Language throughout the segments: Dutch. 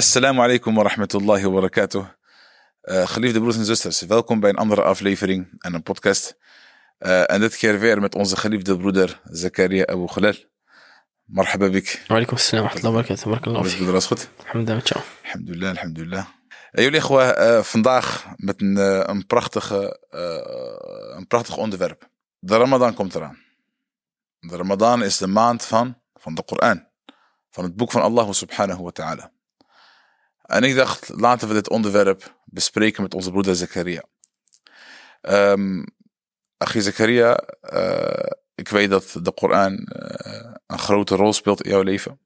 Assalamu alaikum wa rahmatullahi wa barakatuh. Uh, geliefde broers en zusters, welkom bij een andere aflevering en een podcast. Uh, en dit keer weer met onze geliefde broeder Zakaria Abu Khalil. Marhaba bik. Walaikum assalam wa rahmatullahi wa barakatuh. Alles goed? Alhamdulillah, ciao. Alhamdulillah, alhamdulillah. Uh, jullie uh, vandaag met een, een, prachtige, een prachtig onderwerp. De Ramadan komt eraan. De Ramadan is de maand van, van de Koran. Van het boek van Allah subhanahu wa ta'ala. En ik dacht, laten we dit onderwerp bespreken met onze broeder Zakaria. Um, Achie Zakaria, uh, ik weet dat de Koran uh, een grote rol speelt in jouw leven.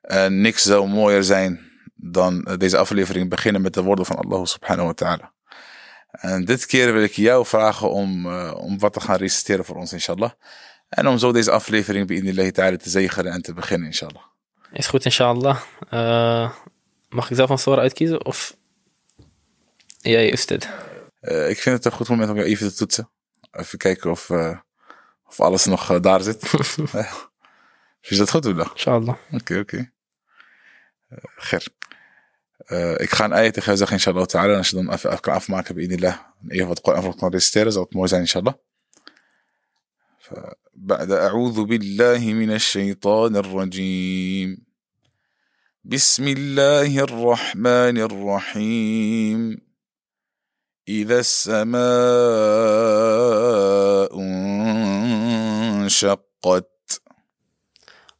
En niks zou mooier zijn dan deze aflevering beginnen met de woorden van Allah subhanahu wa ta'ala. En dit keer wil ik jou vragen om, om wat te gaan reciteren voor ons, inshallah. En om zo deze aflevering bij Indillahi ta'ala te zegenen en te beginnen, inshallah. Is goed, inshallah. Mag ik zelf een soort uitkiezen? Of jij, is dit? Eh, ik vind het een goed moment om jou even te toetsen. Even kijken of, eh, of alles nog eh, daar zit. Is dat goed. Inshallah. Oké, oké. Okay. Ik ga een eitje zeggen, inshallah ta'ala. En als je dan even kan afmaken bij inillah. En even wat kan registreren, zou het mooi zijn, inshallah. بعد أعوذ بالله من الشيطان الرجيم بسم الله الرحمن الرحيم. إذا السماء انشقت.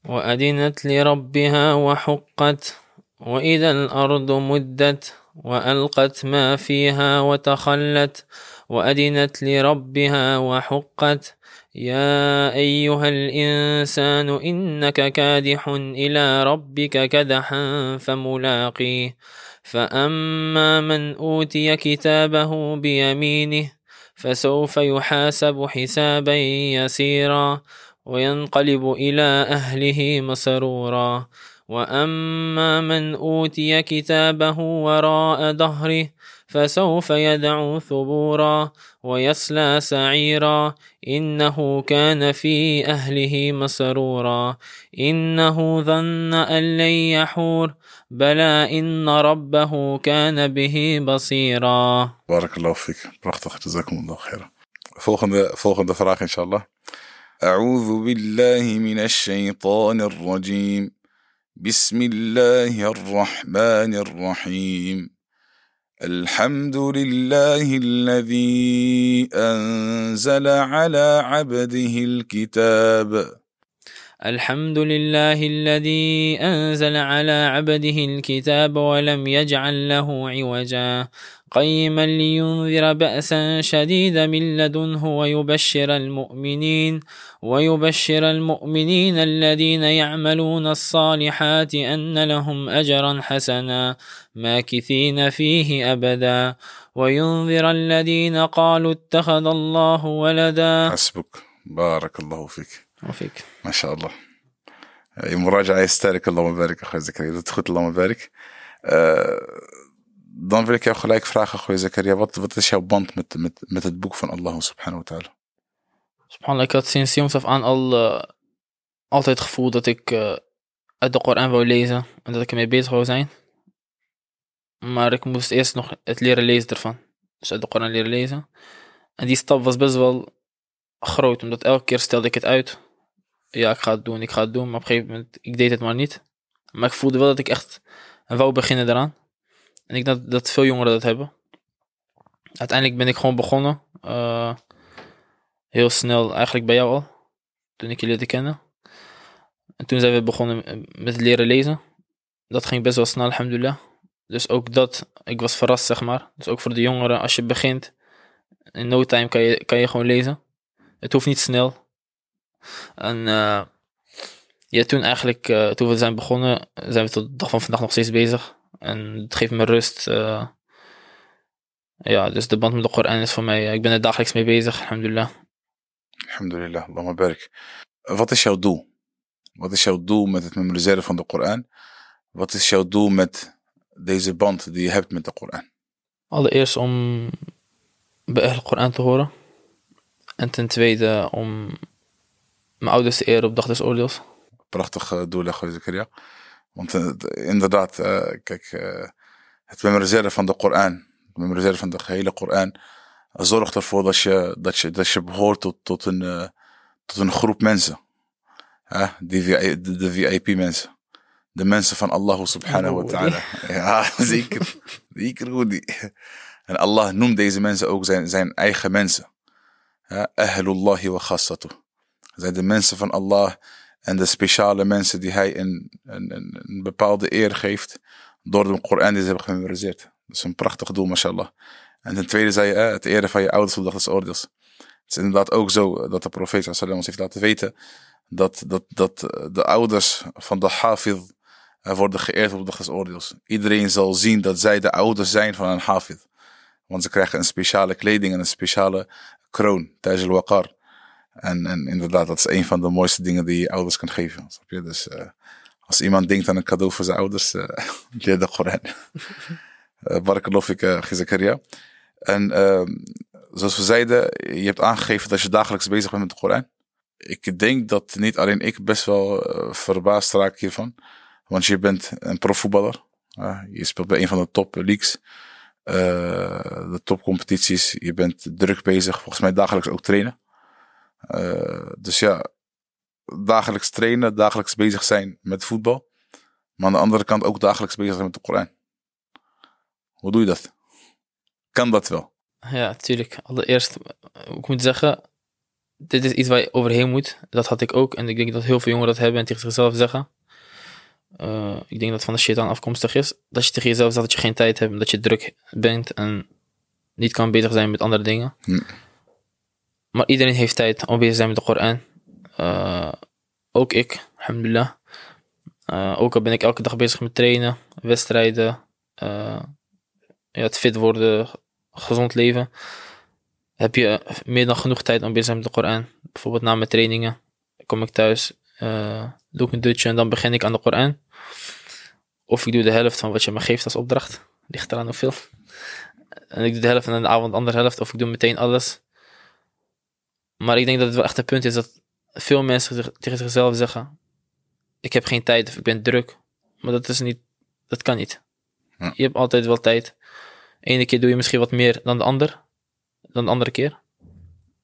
وأذنت لربها وحقت. وإذا الأرض مدت وألقت ما فيها وتخلت. وأذنت لربها وحقت. يا أيها الإنسان إنك كادح إلى ربك كدحا فملاقيه فأما من أوتي كتابه بيمينه فسوف يحاسب حسابا يسيرا وينقلب إلى أهله مسرورا وأما من أوتي كتابه وراء ظهره فسوف يدعو ثبورا ويصلى سعيرا. إنه كان في أهله مسرورا. إنه ظن أن لن يحور. بلى إن ربه كان به بصيرا. بارك الله فيك. prachtig جزاكم الله خيرا. volgende, volgende vraag inshallah أعوذ بالله من الشيطان الرجيم. بسم الله الرحمن الرحيم. الحمد لله الذي أنزل على عبده الكتاب. الحمد لله الذي أنزل على عبده الكتاب ولم يجعل له عوجا. قيما لينذر بأسا شديدا من لدنه ويبشر المؤمنين ويبشر المؤمنين الذين يعملون الصالحات أن لهم أجرا حسنا ماكثين فيه أبدا. وينذر الذين قالوا اتخذ الله ولدا. حسبك. بارك الله فيك. وفيك. ما شاء الله. مراجعة يستارك اللهم بارك أخوي زكريا. dat goed اللهم بارك uh, dan wil ik jou gelijk vragen goeie Zakaria wat, wat is jouw band met, met, met het boek van Allah subhanahu wa ta'ala Subhanallah, ik had sinds jongs af aan al uh, altijd het gevoel dat ik uh, uit de Koran wou lezen en dat ik ermee bezig wou zijn. Maar ik moest eerst nog het leren lezen ervan. Dus uit de Koran leren lezen. En die stap was best wel groot, omdat elke keer stelde ik het uit. Ja, ik ga het doen, ik ga het doen. Maar op een gegeven moment, ik deed het maar niet. Maar ik voelde wel dat ik echt wou beginnen eraan. En ik denk dat, dat veel jongeren dat hebben. Uiteindelijk ben ik gewoon begonnen. Uh, heel snel, eigenlijk bij jou al. Toen ik je leerde kennen. En toen zijn we begonnen met leren lezen. Dat ging best wel snel, alhamdulillah. Dus ook dat, ik was verrast, zeg maar. Dus ook voor de jongeren, als je begint, in no time kan je, kan je gewoon lezen. Het hoeft niet snel. En uh, ja, toen eigenlijk, toen we zijn begonnen, zijn we tot de dag van vandaag nog steeds bezig. En het geeft me rust. Uh, ja, dus de band met de Koran is voor mij, ik ben er dagelijks mee bezig, alhamdulillah. Alhamdulillah, Allahumma barik. Wat is jouw doel? Wat is jouw doel met het memoriseren van de Koran? Wat is jouw doel met deze band die je hebt met de Koran? Allereerst om bij de Koran te horen. En ten tweede om mijn ouders te eren op dag des oordeels. Prachtig uh, doel, Zakaria. Want eh, inderdaad, eh, kijk, eh, het memoriseren van de Koran, het memoriseren van de gehele Koran, zorgt ervoor dat je, dat je, dat je behoort tot, tot, een, tot een groep mensen. Hè? Die, de, de VIP-mensen. De mensen van Allah subhanahu wa ta'ala. Ja, zeker. Zeker goed. En Allah noemt deze mensen ook zijn, zijn eigen mensen. Ja, Ahlullahi wa khassatuh. Zijn de mensen van Allah en de speciale mensen die hij een, een, een, bepaalde eer geeft door de Koran die ze hebben gememoriseerd. Dat is een prachtig doel, mashallah. En ten tweede zei je, eh, het eren van je ouders op de dag des oordeels. Het is inderdaad ook zo dat de profeet sallam ons heeft laten weten dat, dat, dat eh, de ouders van de hafid eh, worden geëerd op de dag des oordeels. Iedereen zal zien dat zij de ouders zijn van een hafid. Want ze krijgen een speciale kleding en een speciale kroon, Taj al-Waqar. En, en inderdaad, dat is een van de mooiste dingen die je ouders kan geven. Snap je? Dus eh, als iemand denkt aan een cadeau voor zijn ouders, eh leer de Koran. uh, Barakallahu fik, uh, Zakaria. En ehm, zoals we zeiden, je hebt aangegeven dat je dagelijks bezig bent met de Koran. Ik denk dat niet alleen ik best wel eh, verbaasd raak hiervan. Want je bent een profvoetballer. Uh, je speelt bij een van de top leagues. Uh, de topcompetities. Je bent druk bezig. Volgens mij dagelijks ook trainen. Uh, dus ja, dagelijks trainen, dagelijks bezig zijn met voetbal. Maar aan de andere kant ook dagelijks bezig zijn met de Koran. Hoe doe je dat? Kan dat wel? Ja, tuurlijk. Allereerst, ik moet zeggen, dit is iets waar je overheen moet. Dat had ik ook. En ik denk dat heel veel jongeren dat hebben en tegen zichzelf zeggen. Uh, ik denk dat van de shit aan afkomstig is. Dat je tegen jezelf zegt dat je geen tijd hebt, dat je druk bent en niet kan bezig zijn met andere dingen. Hm. Maar iedereen heeft tijd om bezig te zijn met de Koran. Uh, ook ik, alhamdulillah. Uh, ook al ben ik elke dag bezig met trainen, wedstrijden, ja, het fit worden, gezond leven. Heb je meer dan genoeg tijd om bezig te zijn met de Koran. Bijvoorbeeld na mijn trainingen kom ik thuis, doe ik een dutje en dan begin ik aan de Koran. Of ik doe de helft van wat je me geeft als opdracht. Ligt eraan hoeveel. En ik doe de helft en in de avond de andere helft. Of ik doe meteen alles. Maar ik denk dat het wel echt een punt is dat veel mensen tegen zichzelf zeggen: Ik heb geen tijd of ik ben druk. Maar dat is niet, dat kan niet. Ja. Je hebt altijd wel tijd. Ene keer doe je misschien wat meer dan de ander, dan de andere keer.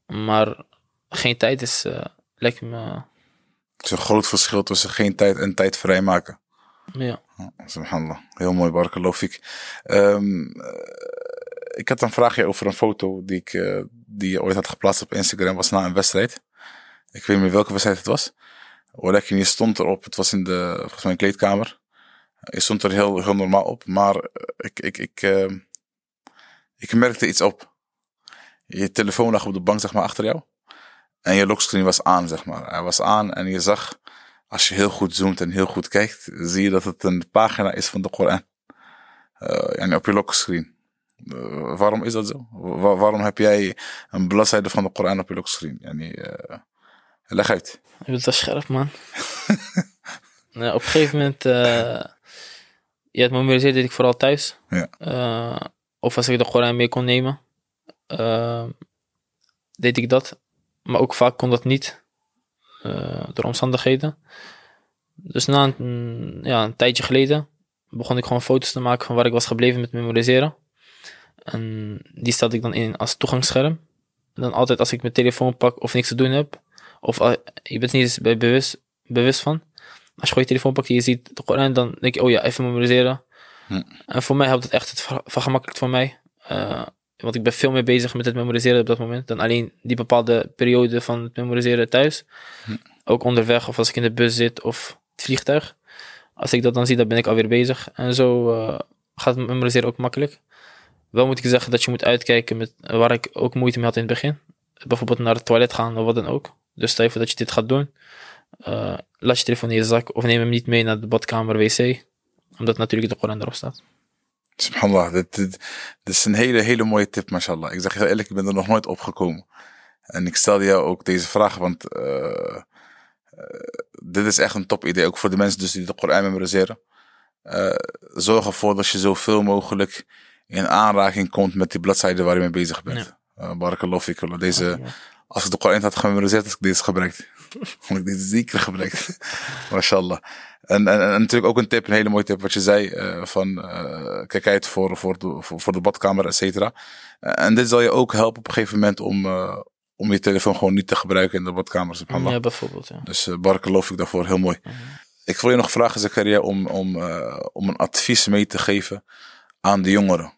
Maar geen tijd is, uh, lijkt me. Het is een groot verschil tussen geen tijd en tijd vrijmaken. Ja. Subhanallah. Heel mooi, barakallahu fik. Um, ik had een vraagje over een foto die ik uh, die je ooit had geplaatst op Instagram. was na een wedstrijd. Ik weet niet meer welke wedstrijd het was. Olekin, je stond erop. Het was in de volgens mij kleedkamer. Je stond er heel, heel normaal op. Maar ik, ik, ik, uh, ik merkte iets op. Je telefoon lag op de bank zeg maar achter jou. En je lockscreen was aan zeg maar. Hij was aan en je zag... Als je heel goed zoomt en heel goed kijkt, zie je dat het een pagina is van de Koran. Uh, en op je lockscreen. Uh, waarom is dat zo? Wa waarom heb jij een bladzijde van de Koran op je lockscreen? Yani, uh, leg uit. Je bent wel scherp, man. nou, op een gegeven moment, uh, ja, het memoriseren deed ik vooral thuis. Ja. Uh, of als ik de Koran mee kon nemen, deed ik dat. Maar ook vaak kon dat niet, door omstandigheden. Dus na een, ja, een tijdje geleden begon ik gewoon foto's te maken van waar ik was gebleven met memoriseren. En die stelde ik dan in als toegangsscherm. En dan altijd als ik mijn telefoon pak of niks te doen heb, of uh, je bent niet eens bij bewust, bewust van. Als je gewoon je telefoon pakt en je ziet de Koran, dan denk je, oh ja, even memoriseren. Hm. En voor mij helpt het echt het vergemakkelijkt voor mij. Uh, want ik ben veel meer bezig met het memoriseren op dat moment dan alleen die bepaalde periode van het memoriseren thuis. Hm. Ook onderweg of als ik in de bus zit of het vliegtuig. Als ik dat dan zie, dan ben ik alweer bezig. En zo uh, gaat het memoriseren ook makkelijk. Wel moet ik zeggen dat je moet uitkijken met waar ik ook moeite mee had in het begin. Bijvoorbeeld naar het toilet gaan of wat dan ook. Dus stel voor dat je dit gaat doen. Uh, laat je telefoon in je zak of neem hem niet mee naar de badkamer, wc. Omdat natuurlijk de Koran erop staat. Subhanallah, dit, is een hele, hele mooie tip, mashallah. Ik zeg heel eerlijk, ik ben er nog nooit opgekomen. En ik stelde jou ook deze vraag, want uh, uh, dit is echt een top idee. Ook voor de mensen dus die de Koran memoriseren. Zorg ervoor dat je zoveel mogelijk in aanraking komt met die bladzijde waar je mee bezig bent. Ja. Uh. Deze, als ik de Koran had gememoriseerd, had ik deze gebruikt. Omdat ik dit zeker gebruikt. Mashallah. En, en, en, natuurlijk ook een tip, een hele mooie tip, wat je zei, uh, van uh, kijk uit voor, voor, de, voor, voor de badkamer, et cetera. en dit zal je ook helpen op een gegeven moment om, om je telefoon gewoon niet te gebruiken in de badkamer. Ja, bijvoorbeeld. Ja. Dus uh, geloof ik daarvoor heel mooi. Ik wil je nog vragen, Zakaria, om, om, om een advies mee te geven aan de jongeren.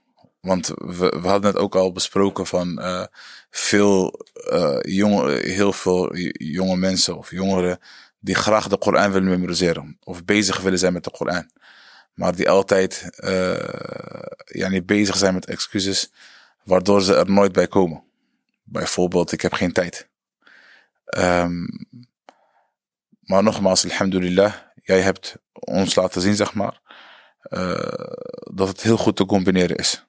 Want we, hadden net ook al besproken van uh, veel, uh, jonge, heel veel jonge mensen of jongeren die graag de Koran willen memoriseren. Of bezig willen zijn met de Koran. Maar die altijd uh, ja, niet bezig zijn met excuses, waardoor ze er nooit bij komen. Bijvoorbeeld, ik heb geen tijd. Um, maar nogmaals, alhamdulillah, jij hebt ons laten zien, zeg maar, dat het heel goed te combineren is.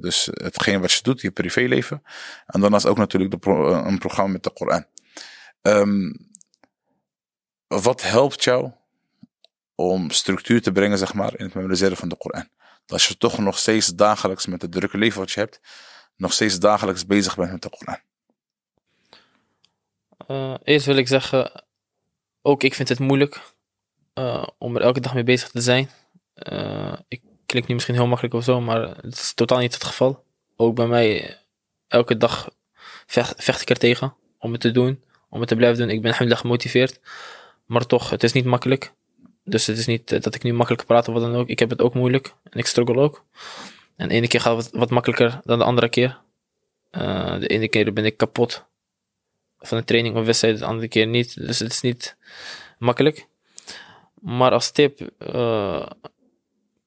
Dus hetgeen wat je doet, je privéleven. En daarnaast ook natuurlijk de pro een programma met de Koran. Um, wat helpt jou om structuur te brengen, zeg maar, in het memoriseren van de Koran? Dat je toch nog steeds dagelijks met het drukke leven wat je hebt, nog steeds dagelijks bezig bent met de Koran. Uh, eerst wil ik zeggen, ook ik vind het moeilijk uh, om er elke dag mee bezig te zijn. Ik klinkt nu misschien heel makkelijk of zo, maar het is totaal niet het geval. Ook bij mij, elke dag vecht, ik er tegen om het te doen, om het te blijven doen. Ik ben alhamdulillah gemotiveerd, maar toch, het is niet makkelijk. Dus het is niet eh, dat ik nu makkelijk praat of wat dan ook. Ik heb het ook moeilijk en ik struggle ook. En de ene keer gaat het wat, makkelijker dan de andere keer. Uh, de ene keer ben ik kapot van de training of wedstrijd, de andere keer niet. Dus het is niet makkelijk. Maar als tip, uh,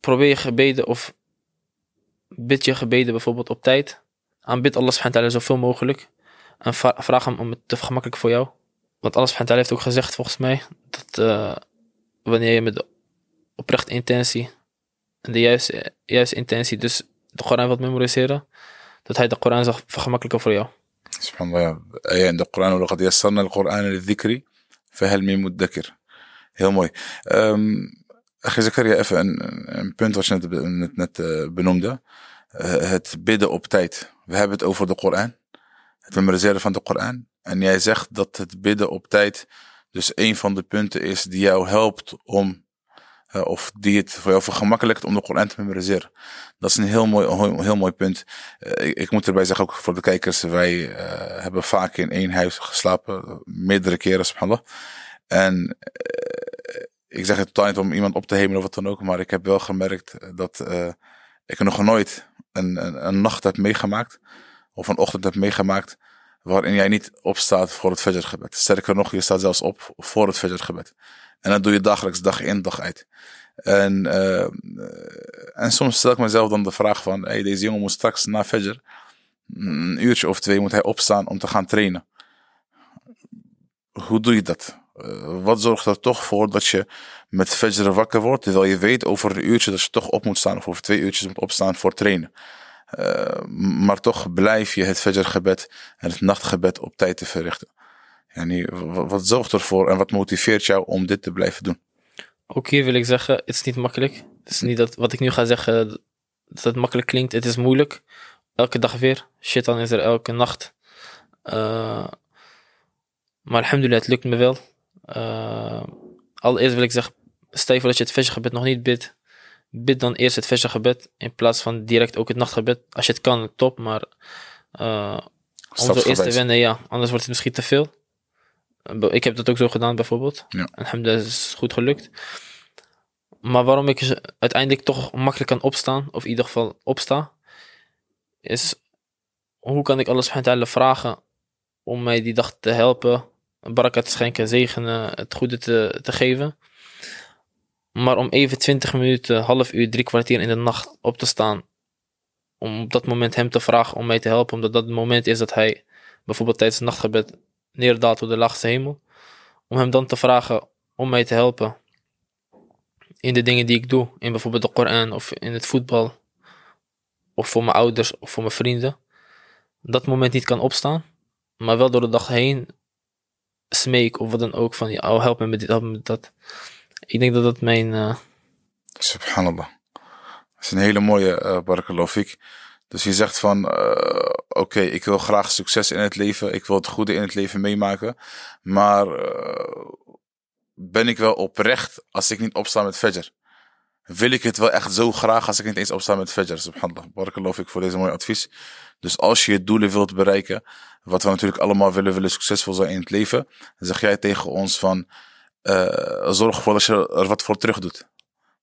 probeer je gebeden of bid je gebeden bijvoorbeeld op tijd. Aanbid Allah subhanahu wa ta'ala zoveel mogelijk. En vraag hem om het te gemakkelijk voor jou. Want Allah subhanahu heeft ook gezegd volgens mij. Dat eh, wanneer je met oprechte intentie. En de juiste, juiste intentie. Dus de Koran wilt memoriseren. Dat hij de Koran zal vergemakkelijken voor jou. Subhanallah. Ja, in de Koran. Heel mooi. Ehm, Zakaria, even een, punt wat je net, net, uh, benoemde. Uh, het bidden op tijd. We hebben het over de Koran. Het memoriseren van de Koran. En jij zegt dat het bidden op tijd dus een van de punten is die jou helpt om, uh, of die het voor jou vergemakkelijkt om de Koran te memoriseren. Dat is een heel mooi, heel, mooi punt. Ik, ik, moet erbij zeggen, ook voor de kijkers, wij hebben vaak in één huis geslapen, meerdere keren, subhanallah. En ik zeg het totaal niet om iemand op te hemelen of wat dan ook, maar ik heb wel gemerkt dat uh, ik nog nooit een, een, een, nacht heb meegemaakt, of een ochtend heb meegemaakt, waarin jij niet opstaat voor het Fajr-gebed. Sterker nog, je staat zelfs op voor het Fajr-gebed. En dat doe je dagelijks, dag in, dag uit. En, uh, en soms stel ik mezelf dan de vraag van, hey, deze jongen moet straks na Fajr, een uurtje of twee, moet hij opstaan om te gaan trainen. Hoe doe je dat? Uh, wat zorgt er toch voor dat je met Fajr wakker wordt, terwijl je weet over een uurtje dat je toch op moet staan, of over twee uurtjes moet opstaan voor trainen. Uh, maar toch blijf je het Fajr-gebed en het nachtgebed op tijd te verrichten. Wat zorgt ervoor en wat motiveert jou om dit te blijven doen? Ook hier wil ik zeggen, het is niet makkelijk. Het is niet dat wat ik nu ga zeggen, dat het makkelijk klinkt. Het is moeilijk. Elke dag weer. Shit, dan is er elke nacht. Uh, maar alhamdulillah, het lukt me wel. Uh, allereerst wil ik zeggen, stel je voor dat je het Fajr-gebed nog niet bidt. Bid dan eerst het Fajr-gebed in plaats van direct ook het nachtgebed. Als je het kan, top, maar uh, om zo eerst te wennen, ja. Anders wordt het misschien te veel. Ik heb dat ook zo gedaan bijvoorbeeld. Ja. Alhamdulillah, is goed gelukt. Maar waarom ik uiteindelijk toch makkelijk kan opstaan, of in ieder geval opsta, is hoe kan ik alles subhanahu vragen om mij die dag te helpen, baraka te schenken, zegenen, het goede te, te geven. Maar om even 20 minuten, half uur, drie kwartier in de nacht op te staan. Om op dat moment hem te vragen om mij te helpen. Omdat dat het moment is dat hij bijvoorbeeld tijdens het nachtgebed neerdaalt door de laagste hemel. Om hem dan te vragen om mij te helpen. In de dingen die ik doe. In bijvoorbeeld de Koran of in het voetbal. Of voor mijn ouders of voor mijn vrienden. Dat moment niet kan opstaan. Maar wel door de dag heen smeek of wat dan ook van, ja, oh, help me met dit, help me met dat. Ik denk dat dat mijn... Uh... Subhanallah. Dat is een hele mooie uh, barakallahu Dus je zegt van, eh, oké, ik wil graag succes in het leven. Ik wil het goede in het leven meemaken. Maar eh, ben ik wel oprecht als ik niet opsta met Fajr? Wil ik het wel echt zo graag als ik niet eens opsta met Fajr? Subhanallah. Ik voor deze mooie advies. Dus als je je doelen wilt bereiken, wat we natuurlijk allemaal willen, willen succesvol zijn in het leven, zeg jij tegen ons van, eh, zorg ervoor dat je er wat voor terug doet.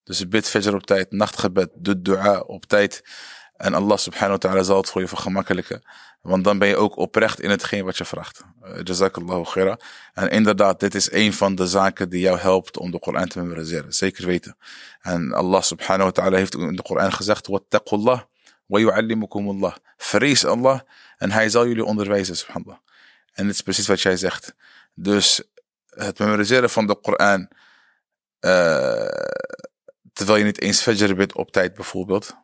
Dus bid Fajr op tijd, nachtgebed, doe dua op tijd. En Allah subhanahu wa ta'ala zal het voor je vergemakkelijken. Want dan ben je ook oprecht in hetgeen wat je vraagt. Uh, Jazakallahu khaira. En inderdaad, dit is een van de zaken die jou helpt om de Koran te memoriseren. Zeker weten. En Allah subhanahu wa ta'ala heeft in de Koran gezegd: Wattaqullah wa yu'allimukumullah. Vrees Allah en hij zal jullie onderwijzen, subhanallah. En dit is precies wat jij zegt. Dus het memoriseren van de Koran. Uh, terwijl je niet eens Fajr bidt op tijd bijvoorbeeld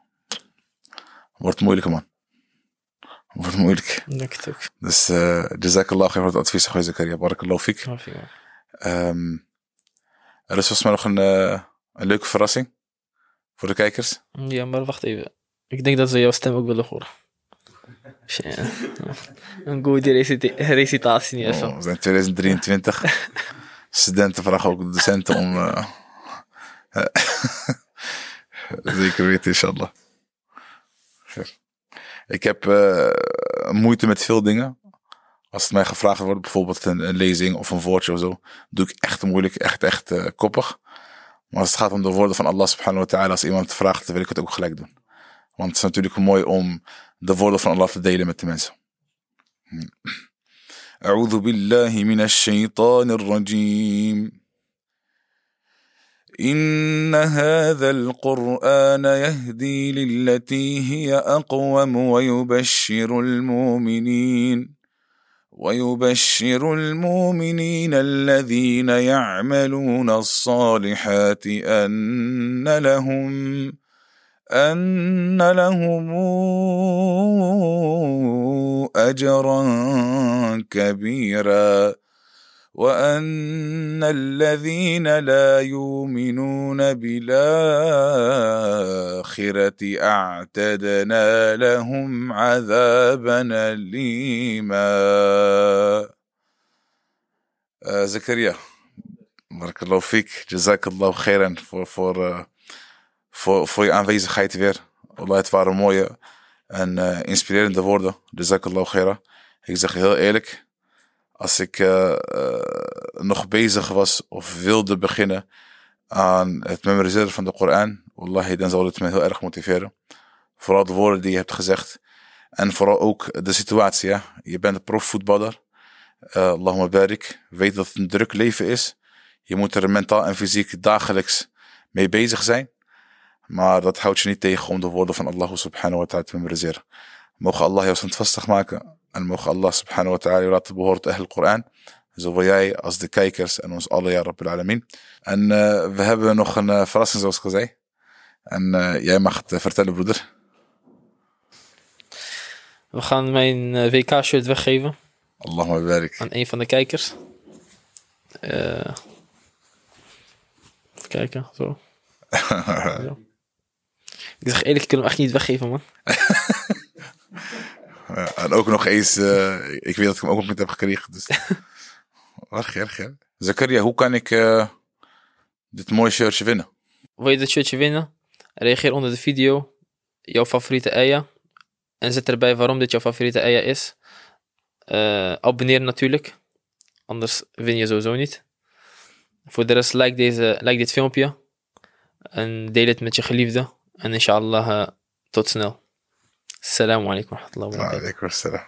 Wordt moeilijk, man. Wordt moeilijk. Ook. Dus uh, jazakallah voor het advies, Goeie Zakaria. Barakallahu fik. Um, er is volgens mij nog een, uh, een leuke verrassing voor de kijkers. Ja, maar wacht even. Ik denk dat ze jouw stem ook willen horen. een goede recitatie niet even. Oh, we zijn 2023. Studenten vragen ook de docenten om... Uh, zeker weten, inshallah. Ik heb uh, moeite met veel dingen. Als het mij gevraagd wordt, bijvoorbeeld een, een, lezing of een woordje of zo, doe ik echt moeilijk, echt, echt uh, koppig. Maar als het gaat om de woorden van Allah subhanahu wa ta'ala, als iemand vraagt, dan wil ik het ook gelijk doen. Want het is natuurlijk mooi om de woorden van Allah te delen met de mensen. أعوذ بالله من الشيطان الرجيم إن هذا القرآن يهدي للتي هي أقوم ويبشر المؤمنين ويبشر المؤمنين الذين يعملون الصالحات أن لهم أن لهم أجرا كبيرا وأن الذين لا يؤمنون بالآخرة أعتدنا لهم عذابا أليما. آه زكريا بارك الله فيك جزاك الله خيرا for, for uh, voor, voor je aanwezigheid weer. Allah, het waren mooie en uh, inspirerende woorden. Jazakallahu khairan. Ik zeg heel eerlijk, als ik uh, nog bezig was of wilde beginnen aan het memoriseren van de Koran, wallahi, dan zou het me heel erg motiveren. Vooral de woorden die je hebt gezegd. En vooral ook de situatie. Je bent een profvoetballer. Uh, Allahumma barik. Weet dat het een druk leven is. Je moet er mentaal en fysiek dagelijks mee bezig zijn. Maar dat houdt je niet tegen om de woorden van Allah subhanahu wa ta'ala te memoriseren. Mogen Allah jou standvastig maken en mogen Allah subhanahu wa ta'ala laten behoren tot Ahl Quran. Zowel jij als de kijkers en ons alle, ja Rabbil Alamin. En uh, we hebben nog een uh, verrassing zoals zei. En uh, jij mag het vertellen broeder. We gaan mijn WK-shirt weggeven. Allahumma barik. Aan een van de kijkers. even kijken, zo. ja. Ik zeg eerlijk, ik kan hem echt niet weggeven man. Ja, en ook nog eens, uh, ik weet dat ik hem ook nog niet heb gekregen. Dus. erg, erg, erg. Zakaria, hoe kan ik uh, dit mooie shirtje winnen? Wil je dit shirtje winnen? Reageer onder de video jouw favoriete eia. En zet erbij waarom dit jouw favoriete eia is. Uh, abonneer natuurlijk. Anders win je sowieso niet. Voor de rest, like, deze, like dit filmpje. En deel het met je أن شاء الله توتسنو السلام عليكم ورحمة الله وبركاته. وعليكم السلام.